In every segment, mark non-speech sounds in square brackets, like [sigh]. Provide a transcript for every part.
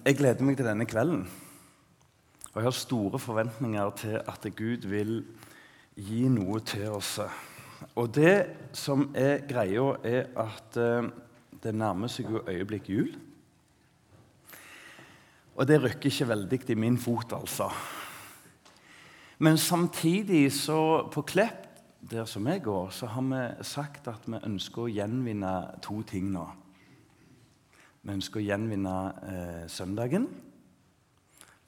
Jeg gleder meg til denne kvelden. Og jeg har store forventninger til at Gud vil gi noe til oss. Og det som er greia, er at eh, det nærmer seg jo øyeblikk jul. Og det rykker ikke veldig i min fot, altså. Men samtidig, så på Klepp, der som jeg går, så har vi sagt at vi ønsker å gjenvinne to ting nå. Vi ønsker å gjenvinne eh, søndagen.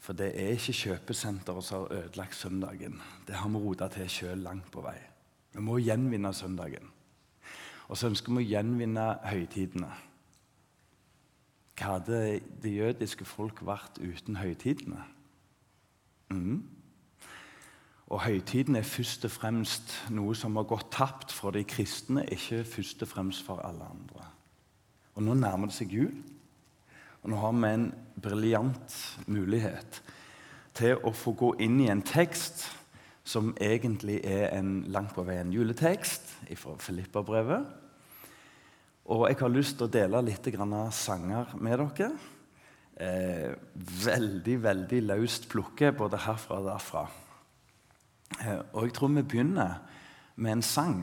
For det er ikke kjøpesenteret som har ødelagt søndagen. Det har vi rota til sjøl langt på vei. Vi må gjenvinne søndagen. Og så ønsker vi å gjenvinne høytidene. Hva hadde det jødiske folk vært uten høytidene? Mm. Og høytiden er først og fremst noe som har gått tapt for de kristne, ikke først og fremst for alle andre. Og nå nærmer det seg jul, og nå har vi en briljant mulighet til å få gå inn i en tekst som egentlig er en langt på vei en juletekst fra Filippa-brevet. Og jeg har lyst til å dele litt sanger med dere. Eh, veldig, veldig løst plukke både herfra og derfra. Eh, og jeg tror vi begynner med en sang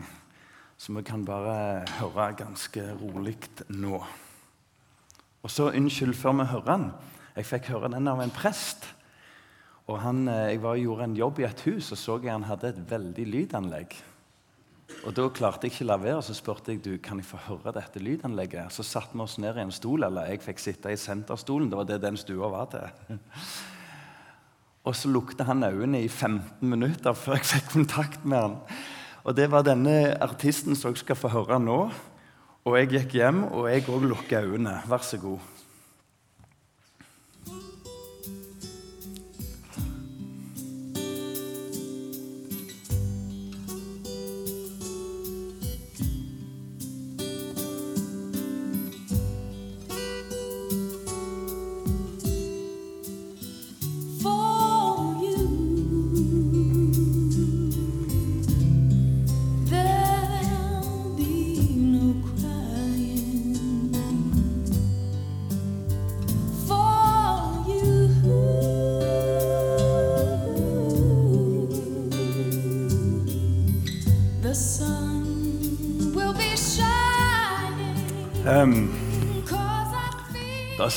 som vi kan bare høre ganske rolig nå. Og så, Unnskyld før vi hører den. Jeg fikk høre den av en prest. Og han, eh, Jeg var, gjorde en jobb i et hus og så jeg han hadde et veldig lydanlegg. Og Da klarte jeg ikke la være, så spurte jeg du, kan jeg få høre dette lydanlegget. Så satte vi oss ned i en stol, eller jeg fikk sitte i senterstolen. Det var det den stua var til. [laughs] Og så lukte han øynene i 15 minutter før jeg fikk kontakt med han. Og det var denne artisten som jeg skal få høre nå. Og jeg gikk hjem, og jeg òg lukka øynene. Vær så god.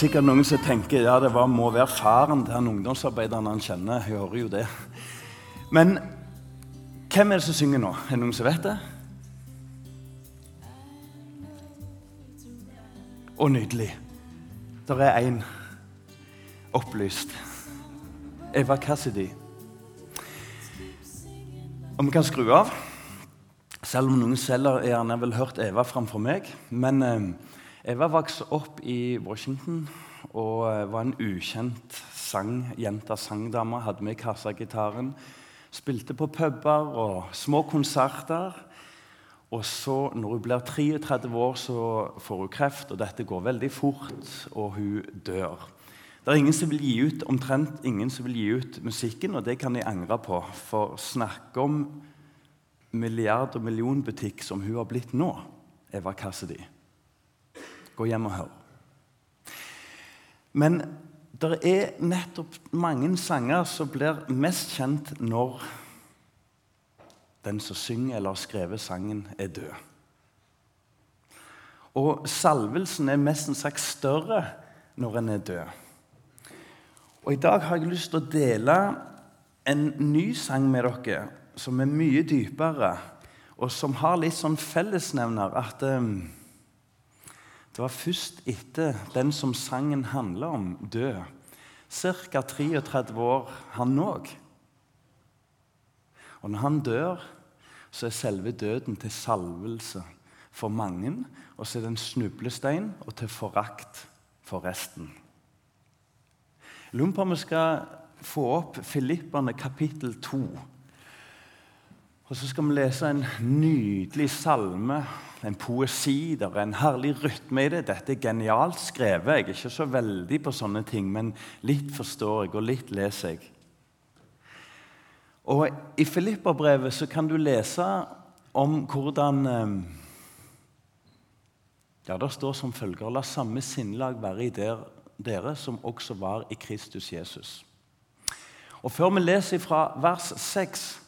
Sikkert noen som tenker ja, det var, må være faren til han ungdomsarbeideren han kjenner. Jeg hører jo det. Men hvem er det som synger nå? Er det noen som vet det? Å, nydelig. Der er én opplyst. Eva Cassidy. Og vi kan skru av. Selv om noen selv gjerne vil hørt Eva framfor meg. Men eh, Eva vokste opp i Washington og eh, var en ukjent sang, jenta sangdame. Hadde med kassagitaren. Spilte på puber og små konserter. Og så, når hun blir 33 år, så får hun kreft, og dette går veldig fort, og hun dør. Det er ingen som vil gi ut, omtrent ingen som vil gi ut musikken, og det kan jeg angre på. For snakke om milliard- og millionbutikk som hun har blitt nå, Eva Cassidy. Gå hjem og hør. Men det er nettopp mange sanger som blir mest kjent når den som synger eller har skrevet sangen, er død. Og salvelsen er mest sagt større når en er død. Og I dag har jeg lyst til å dele en ny sang med dere som er mye dypere, og som har litt sånn fellesnevner at um, det var først etter den som sangen handler om, død, ca. 33 år, han òg. Og når han dør, så er selve døden til salvelse for mange, og så er det en snublestein og til forakt for resten. Jeg lurer på om vi skal få opp Filipperne kapittel 2. Og så skal vi lese en nydelig salme, en poesi. Det er en herlig rytme i det. Dette er genialt skrevet. Jeg er ikke så veldig på sånne ting, men litt forstår jeg, og litt leser jeg. Og I Filipperbrevet så kan du lese om hvordan eh, Ja, Det står som følger La samme sinnlag være i der, dere som også var i Kristus Jesus. Og Før vi leser fra vers 6,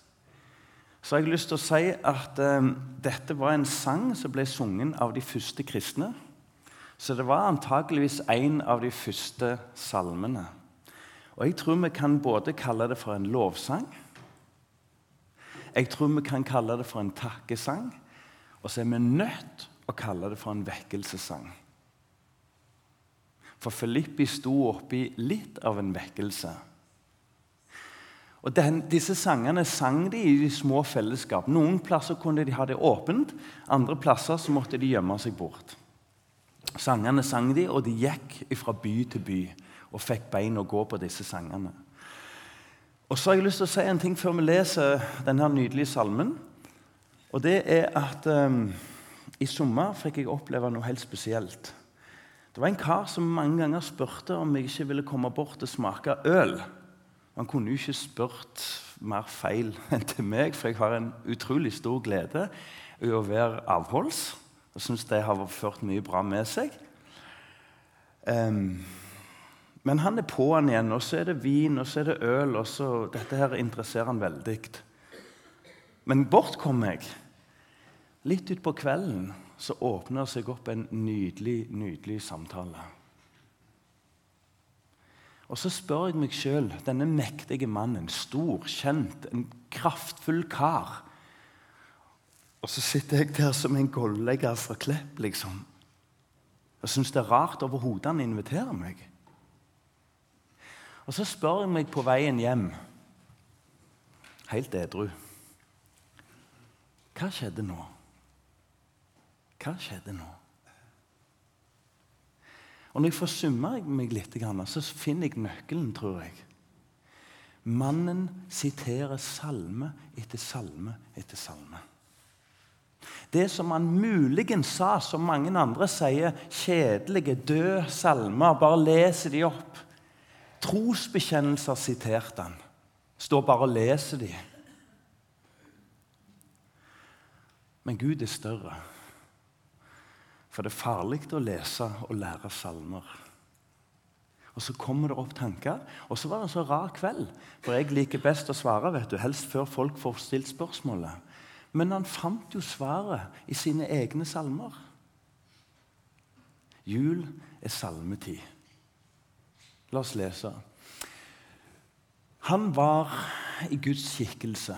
så har jeg lyst til å si at eh, dette var en sang som ble sunget av de første kristne. Så det var antakeligvis en av de første salmene. Og Jeg tror vi kan både kalle det for en lovsang, jeg tror vi kan kalle det for en takkesang, og så er vi nødt å kalle det for en vekkelsessang. For Filippi sto oppi litt av en vekkelse. Og den, Disse sangene sang de i de små fellesskap. Noen plasser kunne de ha det åpent, andre plasser så måtte de gjemme seg bort. Sangene sang de, og de gikk fra by til by og fikk bein å gå på disse sangene. Og så har jeg lyst til å si en ting før vi leser denne nydelige salmen. Og det er at um, i sommer fikk jeg oppleve noe helt spesielt. Det var en kar som mange ganger spurte om jeg ikke ville komme bort og smake øl. Han kunne jo ikke spurt mer feil [laughs] enn til meg, for jeg har en utrolig stor glede i å være avholds. Jeg syns det har ført mye bra med seg. Um, men han er på han igjen, og så er det vin og så er det øl. og så, Dette her interesserer han veldig. Men bort kom jeg. Litt utpå kvelden så åpner seg opp en nydelig, nydelig samtale. Og så spør jeg meg sjøl, denne mektige mannen, stor, kjent, en kraftfull kar Og så sitter jeg der som en gollegger fra Klepp, liksom. Og syns det er rart overhodet han inviterer meg. Og så spør jeg meg på veien hjem, helt edru Hva skjedde nå? Hva skjedde nå? Og Når jeg får meg litt, så finner jeg nøkkelen, tror jeg. Mannen siterer salme etter salme etter salme. Det som han muligens sa, som mange andre sier, kjedelige, døde salmer, bare leser de opp. Trosbekjennelser siterte han. Står bare og leser de. Men Gud er større. For det er farlig å lese og lære salmer. Og Så kommer det opp tanker. Og så var det en så rar kveld. For jeg liker best å svare, vet du, helst før folk får stilt spørsmålet. Men han fant jo svaret i sine egne salmer. Jul er salmetid. La oss lese. Han var i Guds skikkelse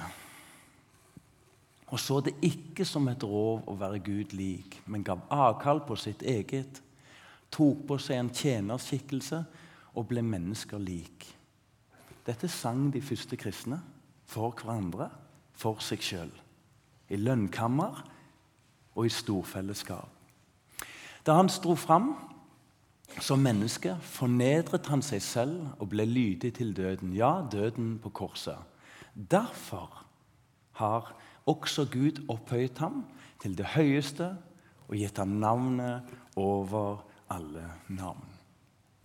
og så det ikke som et rov å være Gud lik, men gav avkall på sitt eget, tok på seg en tjenerskikkelse og ble mennesker lik. Dette sang de første kristne for hverandre, for seg sjøl. I lønnkammer og i storfellesskap. Da han sto fram som menneske, fornedret han seg selv og ble lydig til døden. Ja, døden på korset. Derfor har også Gud opphøyet ham til det høyeste og gitt ham navnet over alle navn.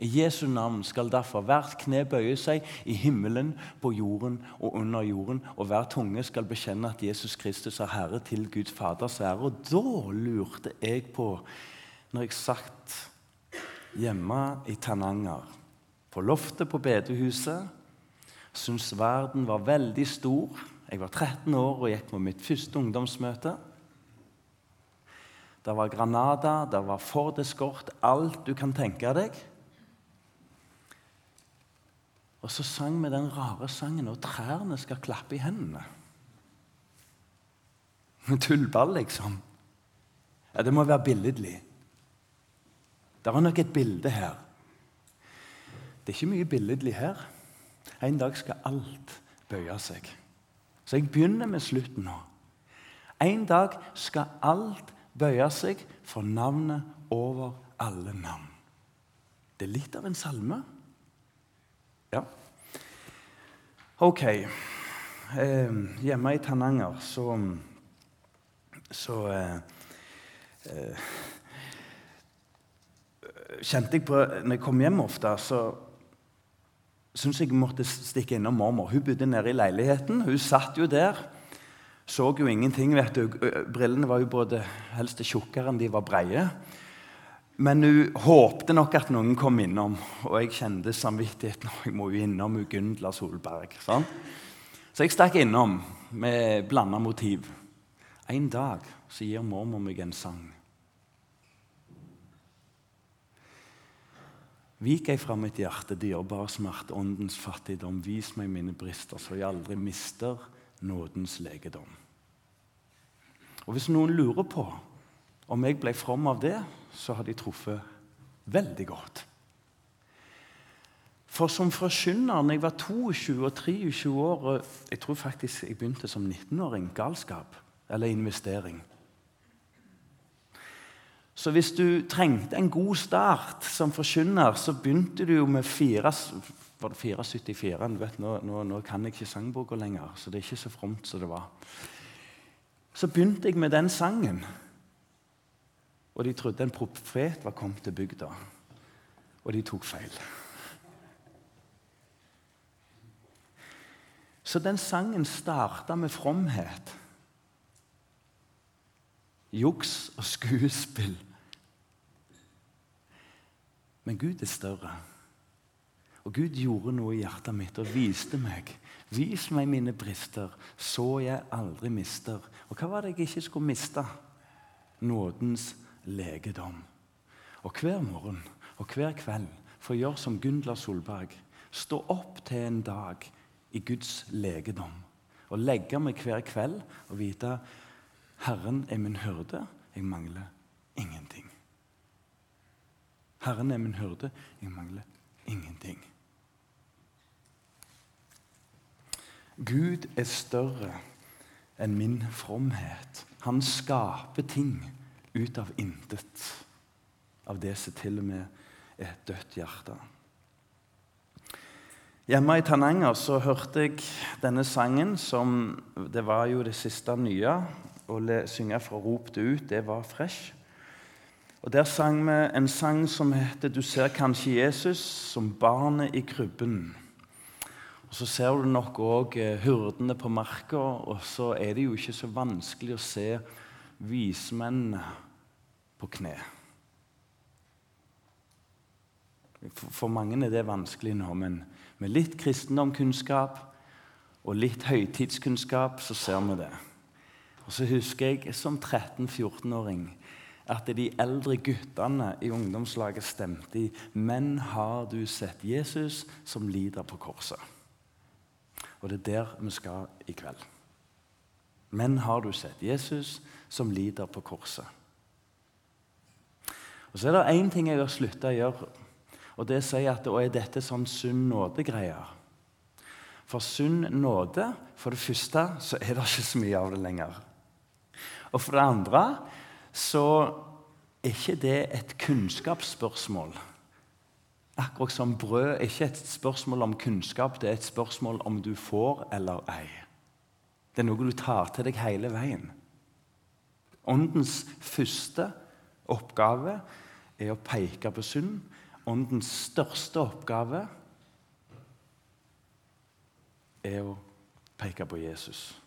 I Jesu navn skal derfor hvert kne bøye seg i himmelen, på jorden og under jorden, og hver tunge skal bekjenne at Jesus Kristus er Herre til Gud Faders ære. Og da lurte jeg på, når jeg satt hjemme i Tananger, på loftet på bedehuset, syntes verden var veldig stor jeg var 13 år og gikk på mitt første ungdomsmøte. Det var Granada, det var Ford Escort, alt du kan tenke deg. Og så sang vi den rare sangen 'Og trærne skal klappe i hendene'. Tullball, liksom. Ja, Det må være billedlig. Det var nok et bilde her. Det er ikke mye billedlig her. En dag skal alt bøye seg. Så jeg begynner med slutten nå. En dag skal alt bøye seg for navnet over alle navn. Det er litt av en salme. Ja. Ok. Eh, hjemme i Tananger så Så eh, eh, kjente jeg på Når jeg kom hjem ofte, så syntes jeg måtte stikke innom mormor. Hun bodde nede i leiligheten. Hun satt jo der. Så jo ingenting. vet du. Brillene var jo både helst tjukkere enn de var breie. Men hun håpte nok at noen kom innom, og jeg kjente samvittigheten. Jeg må jo innom Gundla Solberg. Sånn? Så jeg stakk innom med blanda motiv. En dag så gir mormor meg en sang. Vik jeg fra mitt hjerte dyrebar smerte, åndens fattigdom. Vis meg mine brister, så jeg aldri mister nådens legedom. Og Hvis noen lurer på om jeg ble from av det, så har de truffet veldig godt. For som forkynner når jeg var 22 og 23 år Jeg tror faktisk jeg begynte som 19-åring. Galskap eller investering. Så hvis du trengte en god start som forkynner, så begynte du jo med 4, var det 474. Vet, nå, nå, nå, kan jeg ikke sangboka lenger, så det er ikke så fromt som det var. Så begynte jeg med den sangen. Og de trodde en profet var kommet til bygda. Og de tok feil. Så den sangen starta med fromhet. Juks og skuespill. Men Gud er større. Og Gud gjorde noe i hjertet mitt og viste meg. Vis meg mine brister, så jeg aldri mister. Og hva var det jeg ikke skulle miste? Nådens legedom. Og hver morgen og hver kveld får gjøre som Gundla Solberg. Stå opp til en dag i Guds legedom. Og legge meg hver kveld og vite Herren er min hyrde, jeg mangler ingenting. Herren er min hyrde, jeg mangler ingenting. Gud er større enn min fromhet. Han skaper ting ut av intet. Av det som til og med er et dødt hjerte. Hjemme i Tananger så hørte jeg denne sangen, som det var jo det siste nye. Å synge fra 'Rop det ut', det var fresh. Og Der sang vi en sang som heter 'Du ser kanskje Jesus som barnet i krybben'. Og Så ser du nok òg hurdene på marka, og så er det jo ikke så vanskelig å se vismennene på kne. For mange er det vanskelig nå, men med litt kristendomkunnskap og litt høytidskunnskap så ser vi det. Og så husker jeg som 13-14-åring at de eldre guttene i ungdomslaget stemte i 'Men har du sett Jesus som lider på korset?' Og det er der vi skal i kveld. Men har du sett Jesus som lider på korset? Og Så er det én ting jeg har slutta å gjøre, og det sier at er dette sånn sunn nåde-greier. For sunn nåde, for det første, så er det ikke så mye av det lenger. Og for det andre så er ikke det et kunnskapsspørsmål. Akkurat som brød er ikke et spørsmål om kunnskap, det er et spørsmål om du får eller ei. Det er noe du tar til deg hele veien. Åndens første oppgave er å peke på synd. Åndens største oppgave er å peke på Jesus.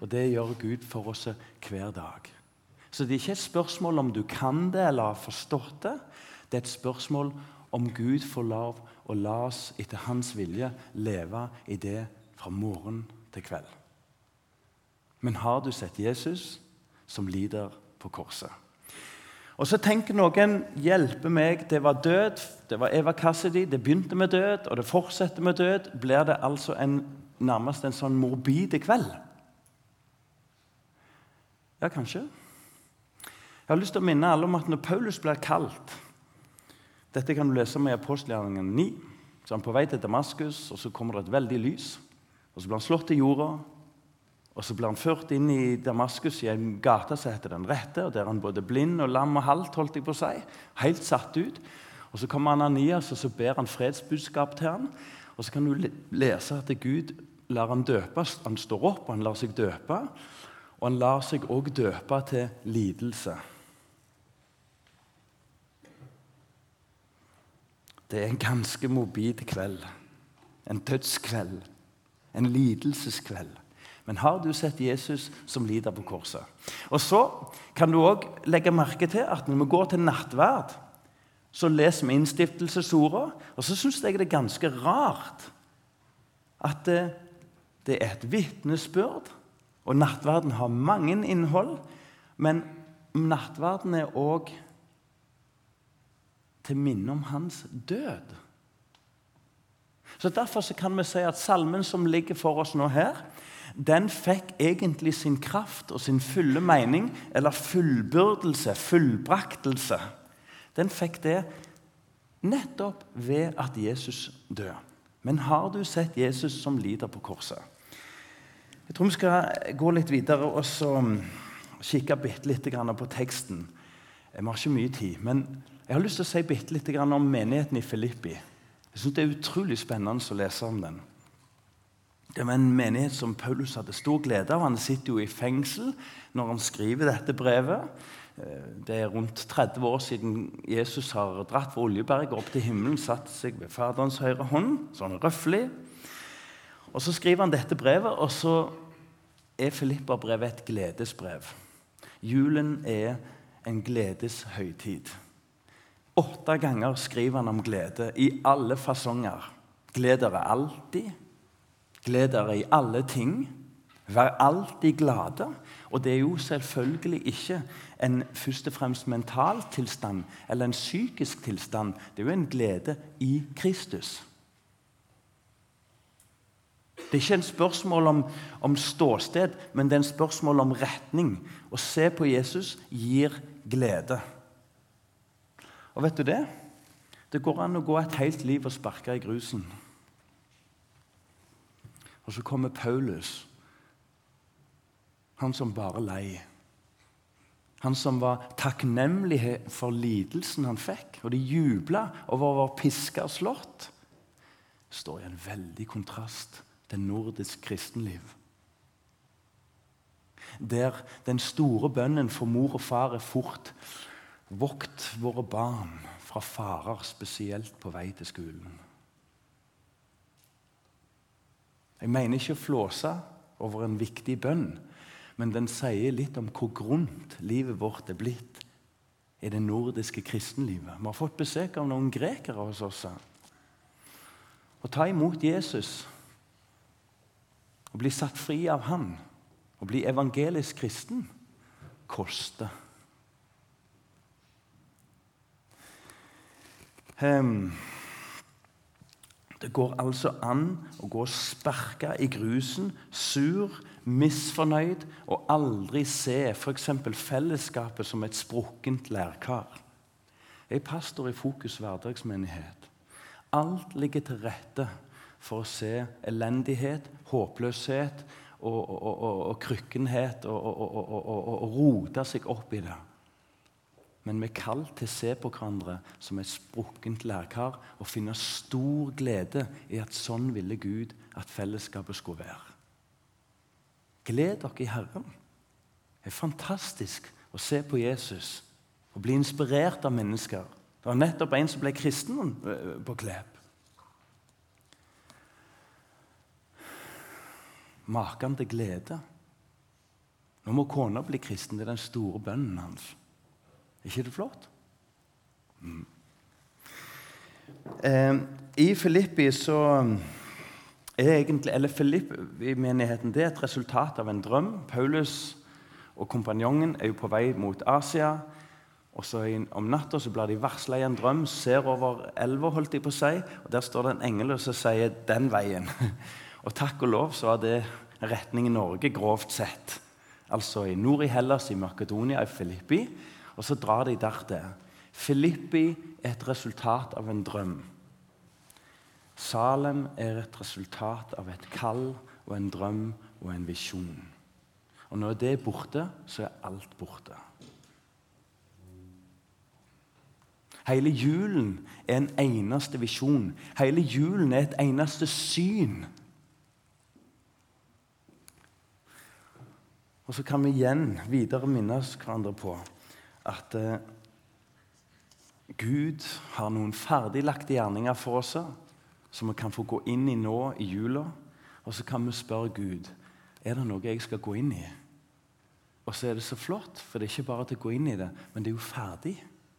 Og det gjør Gud for oss hver dag. Så det er ikke et spørsmål om du kan det eller har forstått det. Det er et spørsmål om Gud får lov å la oss etter hans vilje leve i det fra morgen til kveld. Men har du sett Jesus som lider på korset? Og så tenker noen hjelpe meg, det var død, det var Eva Cassidy, det begynte med død, og det fortsetter med død. Blir det altså en, nærmest en sånn morbide kveld? Ja, kanskje. Jeg har lyst til å minne alle om at når Paulus blir kalt Dette kan du lese med i apostelgjerningen 9. Så han er på vei til Damaskus, og så kommer det et veldig lys. Og Så blir han slått til jorda, og så blir han ført inn i Damaskus i en gate som heter Den rette, og der er han både blind og lam og halt, holdt jeg på å si. Helt satt ut. Og Så kommer Ananias og så ber han fredsbudskap til han. Og Så kan du lese at Gud lar han døpe. Han står opp og han lar seg døpe. Og han lar seg òg døpe til lidelse. Det er en ganske mobil kveld. En dødskveld. En lidelseskveld. Men har du sett Jesus som lider på korset? Og Så kan du òg legge merke til at når vi går til nattverd, så leser vi innstiftelsesordet, og så syns jeg det er ganske rart at det, det er et vitnesbyrd. Og nattverden har mange innhold, men nattverden er òg til minne om hans død. Så Derfor så kan vi si at salmen som ligger for oss nå her, den fikk egentlig sin kraft og sin fulle mening, eller fullbyrdelse, fullbraktelse. Den fikk det nettopp ved at Jesus døde. Men har du sett Jesus som lider på korset? Jeg tror vi skal gå litt videre og så kikke bitte litt på teksten. Vi har ikke mye tid, men jeg har lyst til å si bitte litt om menigheten i Filippi. Jeg synes Det er utrolig spennende å lese om den. Det var en menighet som Paulus hadde stor glede av. Han sitter jo i fengsel når han skriver dette brevet. Eh, det er rundt 30 år siden Jesus har dratt fra Oljeberget opp til himmelen, satt seg ved Faderens høyre hånd, sånn røffelig. Og Så skriver han dette brevet, og så er Filippa-brevet et gledesbrev. Julen er en gledeshøytid. Åtte ganger skriver han om glede i alle fasonger. Gled dere alltid. Gled dere i alle ting. Vær alltid glade. Og det er jo selvfølgelig ikke en først og fremst mental tilstand eller en psykisk tilstand. Det er jo en glede i Kristus. Det er ikke en spørsmål om, om ståsted, men det er en spørsmål om retning. Å se på Jesus gir glede. Og vet du det? Det går an å gå et helt liv og sparke i grusen. Og så kommer Paulus, han som bare lei. Han som var takknemlig for lidelsen han fikk, og de jubla over å være piska og slått, står i en veldig kontrast til nordisk kristenliv. Der den store bønnen for mor og far er fort Vokt våre barn fra farer, spesielt på vei til skolen. Jeg mener ikke å flåse over en viktig bønn, men den sier litt om hvor grunt livet vårt er blitt i det nordiske kristenlivet. Vi har fått besøk av noen grekere hos oss. Å ta imot Jesus å bli satt fri av Han, å bli evangelisk kristen, koster. Um, det går altså an å gå sparka i grusen, sur, misfornøyd, og aldri se f.eks. fellesskapet som et sprukkent lærkar. Jeg er pastor i Fokus hverdagsmenighet. Alt ligger til rette for å se elendighet, håpløshet og, og, og, og krykkenhet og, rote seg opp i det. Men vi er kalt til å se på hverandre som et sprukkent lærkar og finne stor glede i at sånn ville Gud at fellesskapet skulle være. Gled dere i Herren. Det er fantastisk å se på Jesus og bli inspirert av mennesker. Det var nettopp en som ble kristen eh, på Klepp. Maken til glede. Nå må kona bli kristen. Det er den store bønnen hans. Er ikke det flott? Mm. Eh, I Filippi så er egentlig, eller Filippi-menigheten det er et resultat av en drøm. Paulus og kompanjongen er jo på vei mot Asia. og så Om natta blir de varsla i en drøm, ser over elva, holdt de på å si, og der står det en engel og så sier 'den veien'. [laughs] Og takk og lov så var det retning i Norge, grovt sett. Altså i nord i Hellas, i Makedonia, i Filippi. Og så drar de der til. Filippi er et resultat av en drøm. Salem er et resultat av et kall og en drøm og en visjon. Og når det er borte, så er alt borte. Hele julen er en eneste visjon. Hele julen er et eneste syn. Og så kan vi igjen videre minnes hverandre på at eh, Gud har noen ferdiglagte gjerninger for oss som vi kan få gå inn i nå i jula. Og så kan vi spørre Gud er det noe jeg skal gå inn i. Og så er det så flott, for det er ikke bare til å gå inn i det, men det er jo ferdig.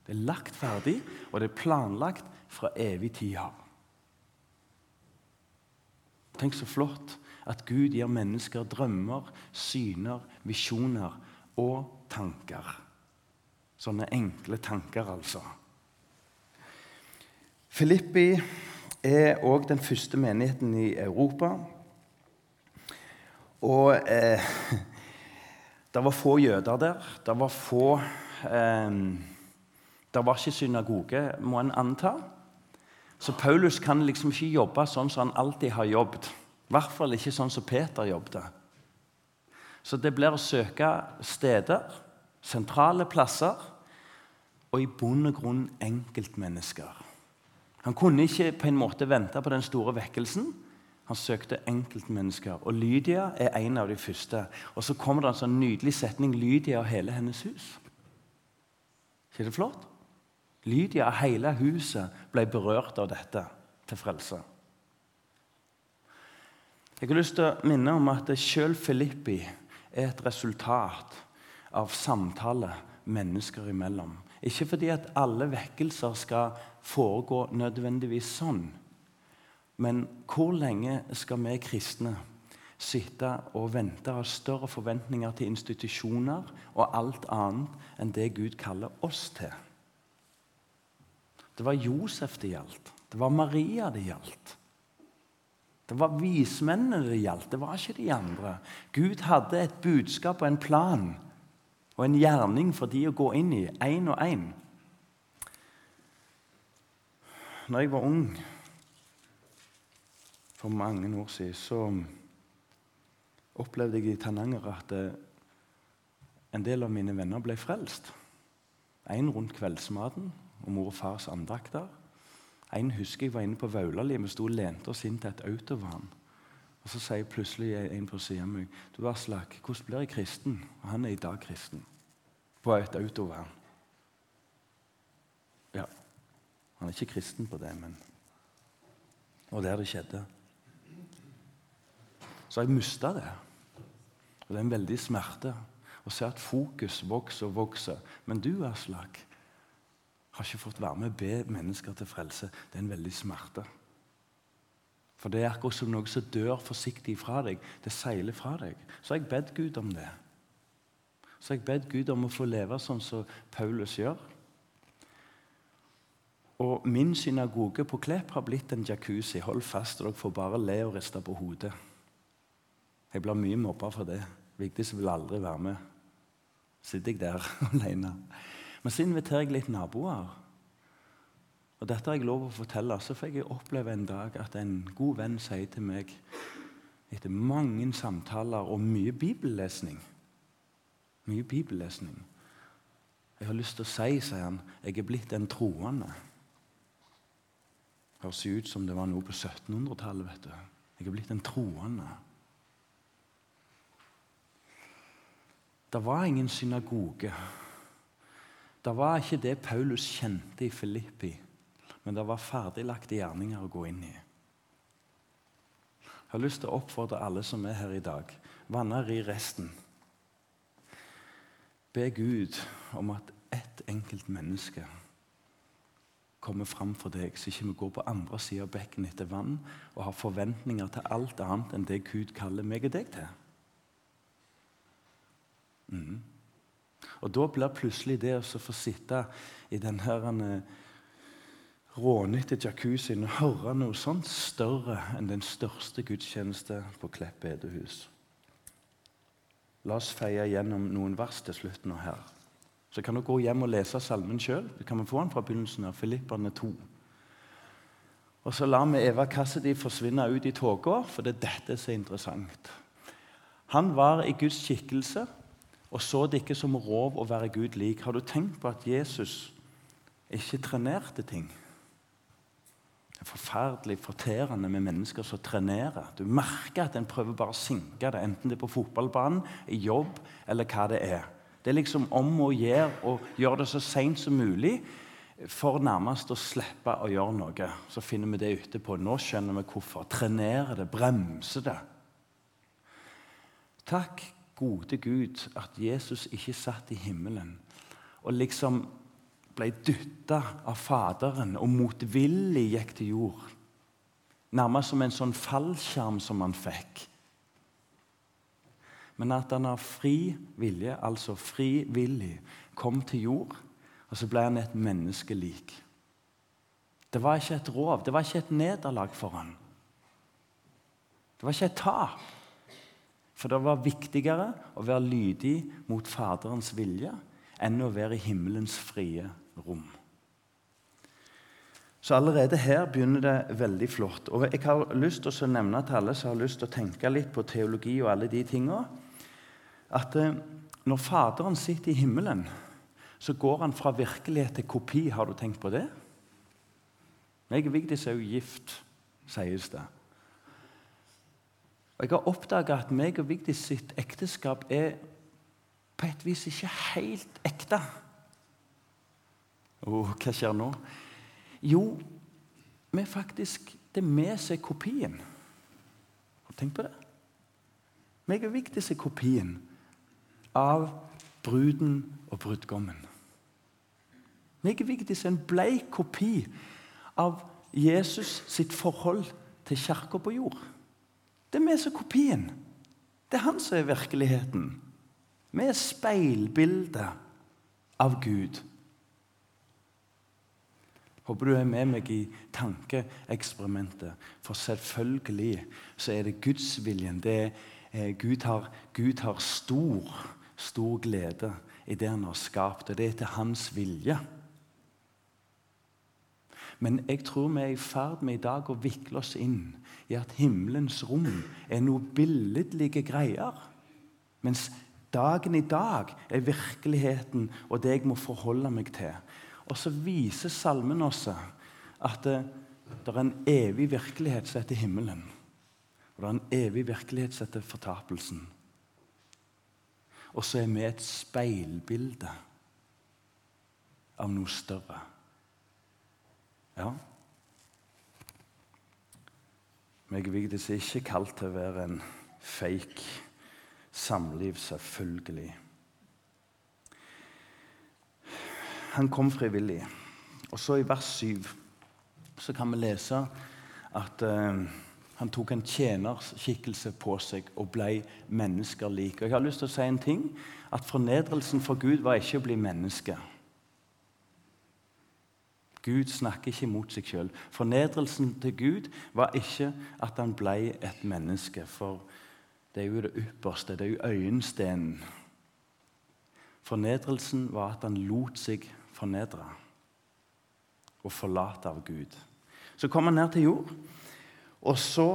Det er lagt ferdig, og det er planlagt fra evig tid av. Tenk så flott at Gud gir mennesker drømmer, syner, visjoner og tanker. Sånne enkle tanker, altså. Filippi er òg den første menigheten i Europa. Og eh, [laughs] det var få jøder der. Det var få eh, Det var ikke synagoge, må en anta. Så Paulus kan liksom ikke jobbe sånn som han alltid har jobbet. I hvert fall ikke sånn som Peter jobbet. Så det blir å søke steder, sentrale plasser, og i bunn og grunn enkeltmennesker. Han kunne ikke på en måte vente på den store vekkelsen. Han søkte enkeltmennesker. Og Lydia er en av de første. Og så kommer det en sånn nydelig setning Lydia og hele hennes hus. ikke det flott? Lydia og hele huset ble berørt av dette til frelse. Jeg har lyst til å minne om at selv Filippi er et resultat av samtale mennesker imellom. Ikke fordi at alle vekkelser skal foregå nødvendigvis sånn. Men hvor lenge skal vi kristne sitte og vente av større forventninger til institusjoner og alt annet enn det Gud kaller oss til? Det var Josef det gjaldt. Det var Maria det gjaldt. Det var vismennene det gjaldt, det var ikke de andre. Gud hadde et budskap og en plan og en gjerning for de å gå inn i, én og én når jeg var ung for mange år siden, så opplevde jeg i Tananger at eh, en del av mine venner ble frelst. En rundt kveldsmaten og mor og fars andakter. En husker jeg var inne på Vaulali. Vi sto og lente oss inn til et autovern. Og Så sier plutselig en på siden av meg du Aslak, hvordan blir jeg kristen? Og han er i dag kristen. På et autovan. Han er ikke kristen på det, men Og der det skjedde. Så jeg mista det. Og det er en veldig smerte å se at fokus vokser og vokser. Men du, Aslak, har ikke fått være med å be mennesker til frelse. Det er en veldig smerte. For det er akkurat som noe som dør forsiktig fra deg. Det seiler fra deg. Så har jeg bedt Gud om det. Så har jeg bedt Gud om å få leve sånn som Paulus gjør. Og min synagoge på Klepp har blitt en jacuzzi. Hold fast, og dere får bare le og riste på hodet. Jeg blir mye mobba for det. Vigdis vil aldri være med. Sitter jeg der [laughs] alene. Men så inviterer jeg litt naboer. Og dette har jeg lov å fortelle. Så fikk jeg oppleve en dag at en god venn sier til meg etter mange samtaler og mye bibellesning Mye bibellesning. Jeg har lyst til å si, sier han, jeg er blitt en troende. Høres ut som det var noe på 1700-tallet. vet du. Jeg er blitt en troende. Det var ingen synagoge. Det var ikke det Paulus kjente i Filippi, men det var ferdiglagte gjerninger å gå inn i. Jeg har lyst til å oppfordre alle som er her i dag, vanner i resten. Be Gud om at ett enkelt menneske kommer fram for deg, så ikke vi går på andre sida av bekken etter vann og har forventninger til alt annet enn det Gud kaller meg og deg til. Mm. Og Da blir plutselig det å få sitte i den eh, rånete jacuzzien og høre noe sånt større enn den største gudstjeneste på Klepp bedehus. La oss feie gjennom noen vers til slutt nå her. Så kan du gå hjem og lese salmen sjøl. Du kan få den fra begynnelsen av Filipperne 2. Og så lar vi Eva Cassidy forsvinne ut i tåka, for det er dette som er interessant. Han var i Guds skikkelse og så det ikke som rov å være Gud lik. Har du tenkt på at Jesus ikke trenerte ting? Det er forferdelig forterende med mennesker som trenerer. Du merker at en prøver bare å sinke det, enten det er på fotballbanen, i jobb eller hva det er. Det er liksom om å gjøre å gjøre det så seint som mulig for nærmest å slippe å gjøre noe. Så finner vi det etterpå. Nå skjønner vi hvorfor. Trenere det, bremse det. Takk, gode Gud, at Jesus ikke satt i himmelen og liksom ble dytta av Faderen og motvillig gikk til jord. Nærmest som en sånn fallskjerm som han fikk. Men at han av fri vilje, altså frivillig, kom til jord, og så ble han et menneskelik. Det var ikke et rov, det var ikke et nederlag for han. Det var ikke et tap. For det var viktigere å være lydig mot Faderens vilje enn å være i himmelens frie rom. Så allerede her begynner det veldig flott. Og Jeg har lyst til å nevne til alle som har lyst til å tenke litt på teologi og alle de tingene, at eh, når Faderen sitter i himmelen, så går han fra virkelighet til kopi. Har du tenkt på det? Meg og Vigdis er jo gift, sies det. Og Jeg har oppdaga at meg og Vigdis sitt ekteskap er på et vis ikke helt ekte. Og hva skjer nå? Jo, vi faktisk, det er vi som er kopien. Tenk på det? Meg og Vigdis er kopien av bruden og brudgommen. Meg og Vigdis er en bleik kopi av Jesus sitt forhold til kirka på jord. Det er vi som er kopien. Det er han som er virkeligheten. Vi er speilbildet av Gud. Håper du er med meg i tankeeksperimentet. For selvfølgelig så er det gudsviljen. Det er, eh, Gud, Gud har stor, stor glede i det han har skapt, og det er til hans vilje. Men jeg tror vi er i ferd med i dag å vikle oss inn i at himmelens rom er noe billedlige greier. Mens dagen i dag er virkeligheten og det jeg må forholde meg til. Og så viser salmen også at det, det er en evig virkelighet som heter himmelen. Og det er en evig virkelighet som heter fortapelsen. Og så er vi et speilbilde av noe større. Ja. Meg Vigdis er ikke kalt til å være en fake samliv, selvfølgelig. Han kom frivillig. Og så i vers 7 så kan vi lese at uh, han tok en tjenerskikkelse på seg og ble mennesker lik. Og jeg har lyst til å si en ting, at Fornedrelsen for Gud var ikke å bli menneske. Gud snakker ikke mot seg sjøl. Fornedrelsen til Gud var ikke at han ble et menneske. For det er jo det ypperste, det er jo øyenstenen. Fornedrelsen var at han lot seg fornedre og forlate av Gud. Så kom han ned til jord, og så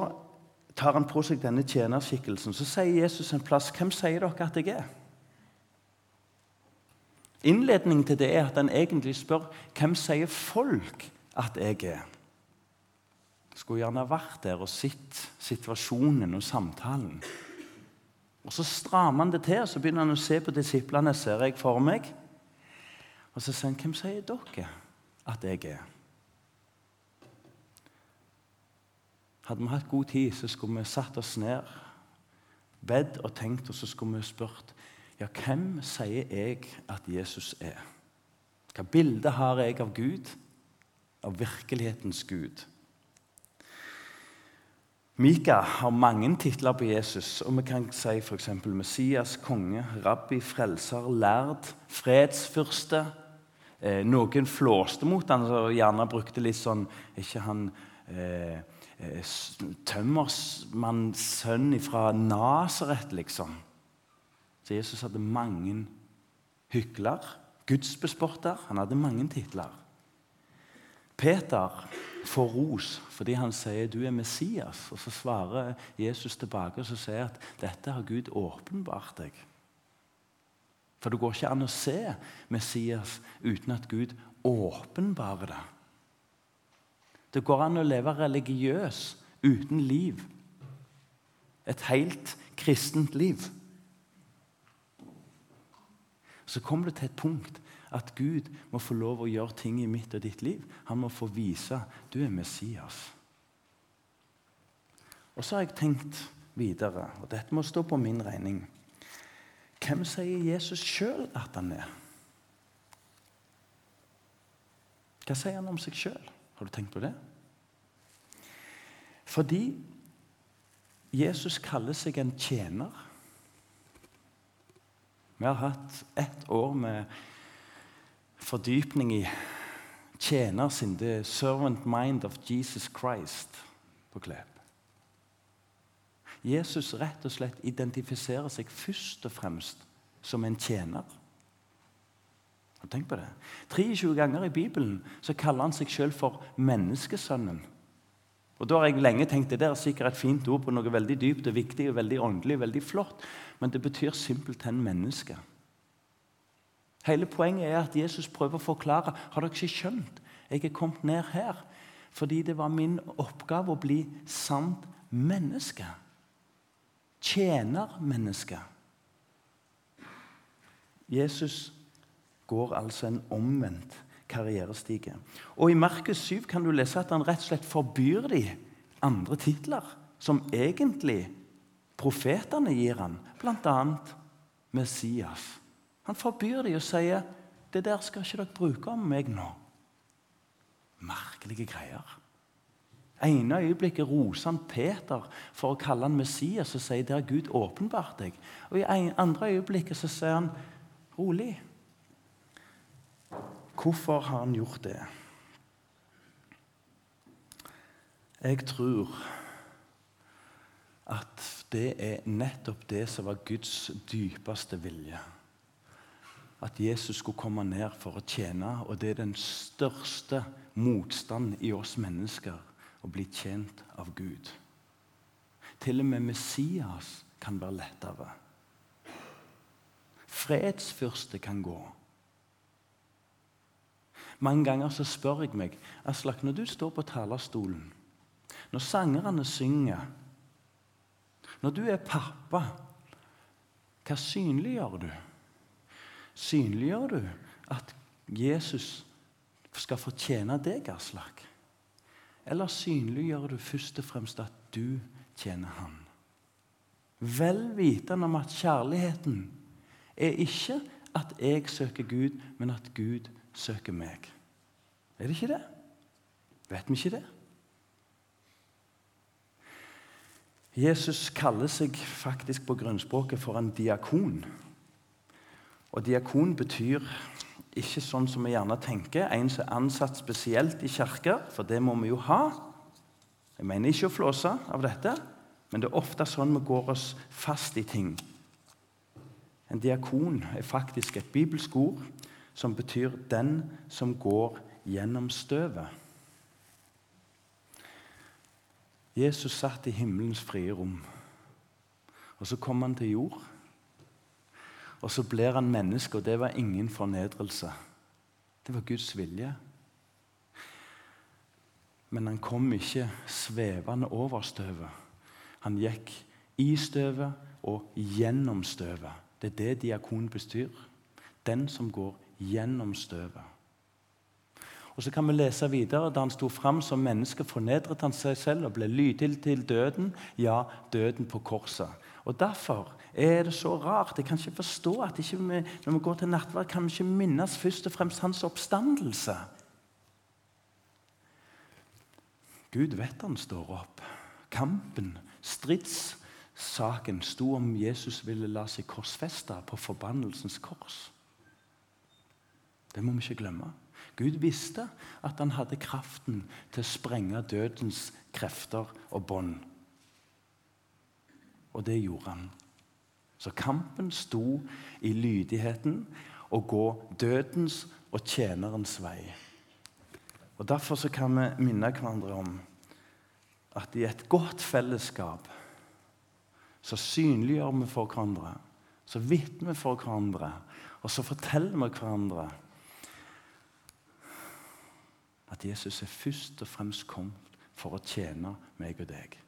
tar han på seg denne tjenerskikkelsen. Så sier Jesus en plass, 'Hvem sier dere at jeg er?' Innledningen til det er at han egentlig spør hvem sier folk at jeg er. Skulle gjerne vært der og sett situasjonen og samtalen. Og Så strammer han det til og så begynner han å se på disiplene. ser jeg for meg. Og så sier han, 'Hvem sier dere at jeg er?' Hadde vi hatt god tid, så skulle vi satt oss ned, bedt og tenkt, og så skulle vi spurt ja, hvem sier jeg at Jesus er? Hva bilde har jeg av Gud, av virkelighetens Gud? Mika har mange titler på Jesus, og vi kan si f.eks. Messias, konge, rabbi, frelser, lærd, fredsfyrste. Eh, noen flåste mot han, og gjerne brukte litt sånn ikke han eh, eh sønn fra Nasaret, liksom. Så Jesus hadde mange hykler, gudsbesporter. Han hadde mange titler. Peter får ros fordi han sier 'du er Messias'. Og Så svarer Jesus tilbake og så sier at 'dette har Gud åpenbart deg'. For det går ikke an å se Messias uten at Gud åpenbarer det. Det går an å leve religiøs uten liv. Et helt kristent liv så kommer det til et punkt at Gud må få lov å gjøre ting i mitt og ditt liv. Han må få vise du er Messias. Og så har jeg tenkt videre, og dette må stå på min regning. Hvem sier Jesus sjøl at han er? Hva sier han om seg sjøl? Har du tenkt på det? Fordi Jesus kaller seg en tjener. Vi har hatt ett år med fordypning i tjener sin, the servant mind of Jesus Christ, på Klepp. Jesus rett og slett identifiserer seg først og fremst som en tjener. Tenk på det. 23 ganger i Bibelen så kaller han seg sjøl for menneskesønnen. Og Da har jeg lenge tenkt det der er sikkert et fint ord på noe veldig dypt og viktig og veldig åndelig og veldig flott, men det betyr simpelthen menneske. Hele poenget er at Jesus prøver å forklare har dere ikke skjønt jeg er kommet ned her fordi det var min oppgave å bli sant menneske. Tjener menneske. Jesus går altså en omvendt karrierestige. Og I Markus 7 kan du lese at han rett og slett forbyr de andre titler som egentlig profetene gir han, bl.a. Messias. Han forbyr de og sier det der skal ikke dere bruke om meg nå. Merkelige greier. ene øyeblikket roser han Peter for å kalle han Messias og sier det har Gud åpenbart deg. Og I andre øyeblikket så sier han rolig. Hvorfor har han gjort det? Jeg tror at det er nettopp det som var Guds dypeste vilje at Jesus skulle komme ned for å tjene. Og det er den største motstand i oss mennesker å bli tjent av Gud. Til og med Messias kan være lettere. Fredsfyrste kan gå. Mange ganger så spør jeg meg Aslak, når du står på talerstolen, når sangerne synger, når du er pappa, hva synliggjør du? Synliggjør du at Jesus skal fortjene deg, Aslak? Eller synliggjør du først og fremst at du tjener Han? Vel vitende om at kjærligheten er ikke at jeg søker Gud, men at Gud søker meg. Er det ikke det? Vet vi ikke det? Jesus kaller seg faktisk på grunnspråket for en diakon. Og diakon betyr ikke sånn som vi gjerne tenker, en som er ansatt spesielt i kirker, for det må vi jo ha. Jeg mener ikke å flåse av dette, men det er ofte sånn vi går oss fast i ting. En diakon er faktisk et bibelsk ord som betyr 'den som går gjennom støvet'. Jesus satt i himmelens frie rom, og så kom han til jord. Og så blir han menneske, og det var ingen fornedrelse. Det var Guds vilje. Men han kom ikke svevende over støvet. Han gikk i støvet og gjennom støvet. Det er det diakon bestyr. Den som går gjennom støvet. Og Så kan vi lese videre. Da han sto fram som menneske, fornedret han seg selv og ble lydig til døden, ja, døden på korset. Og Derfor er det så rart. Jeg kan ikke forstå at ikke vi, når vi går til nattverd, kan vi ikke minnes først og fremst hans oppstandelse. Gud vet han står opp. Kampen, stridssaken, sto om Jesus ville la seg korsfeste på forbannelsens kors. Det må vi ikke glemme. Gud visste at han hadde kraften til å sprenge dødens krefter og bånd. Og det gjorde han. Så kampen sto i lydigheten å gå dødens og tjenerens vei. Og Derfor så kan vi minne hverandre om at i et godt fellesskap så synliggjør vi for hverandre, så vitner vi for hverandre, og så forteller vi hverandre at Jesus er først og fremst kommet for å tjene meg og deg.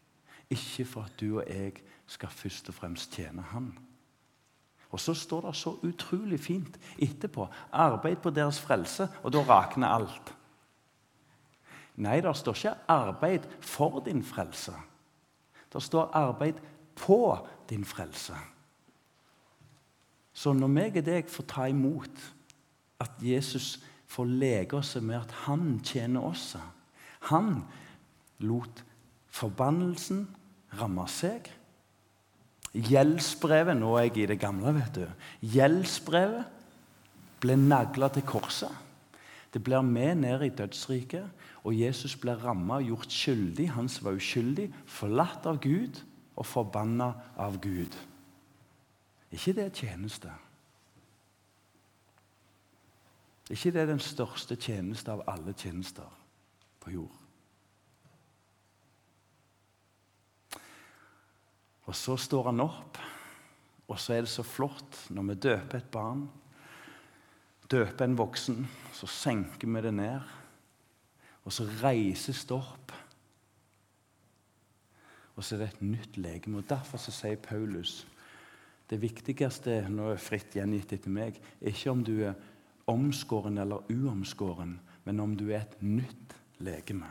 Ikke for at du og jeg skal først og fremst tjene Han. Og så står det så utrolig fint etterpå arbeid på deres frelse, og da rakner alt. Nei, det står ikke 'arbeid for din frelse'. Det står 'arbeid på din frelse. Så når meg og deg får ta imot at Jesus får leke oss med at han tjener oss Han lot forbannelsen ramme seg. Gjeldsbrevet Nå er jeg i det gamle, vet du. Gjeldsbrevet ble nagla til korset. Det blir med ned i dødsriket, og Jesus ble ramma og gjort skyldig. Han som var uskyldig, forlatt av Gud og forbanna av Gud. ikke det tjeneste? Ikke det den største tjeneste av alle tjenester på jord? Og så står han opp, og så er det så flott når vi døper et barn, døper en voksen, så senker vi det ned, og så reises det opp. Og så er det et nytt legeme. og Derfor så sier Paulus det viktigste nå er fritt gjengitt etter meg, er ikke om du er omskåren eller uomskåren, men om du er et nytt legeme.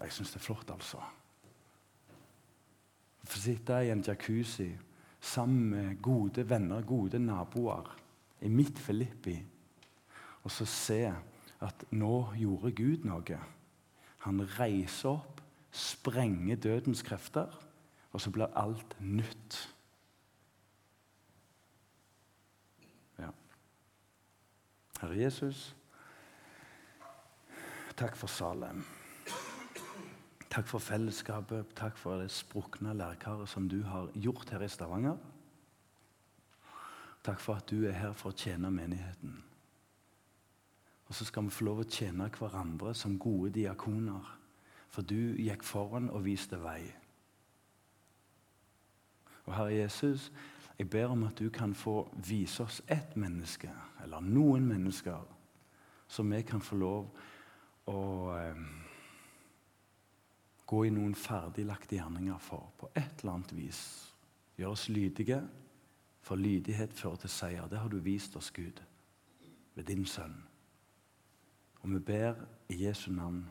Jeg syns det er flott, altså. Få sitte i en jacuzzi sammen med gode venner, gode naboer, i mitt Filippi, og så se at nå gjorde Gud noe. Han reiser opp, sprenger dødens krefter, og så blir alt nytt. Ja. Herre Jesus, takk for Salem. Takk for fellesskapet. Takk for det sprukne lærkaret som du har gjort her i Stavanger. Takk for at du er her for å tjene menigheten. Og så skal vi få lov å tjene hverandre som gode diakoner. For du gikk foran og viste vei. Og Herre Jesus, jeg ber om at du kan få vise oss ett menneske, eller noen mennesker, som vi kan få lov å eh, gå i noen ferdiglagte gjerninger for på et eller annet vis. Gjør oss lydige, for lydighet fører til seier. Det har du vist oss, Gud, ved din sønn. Og vi ber i Jesu navn.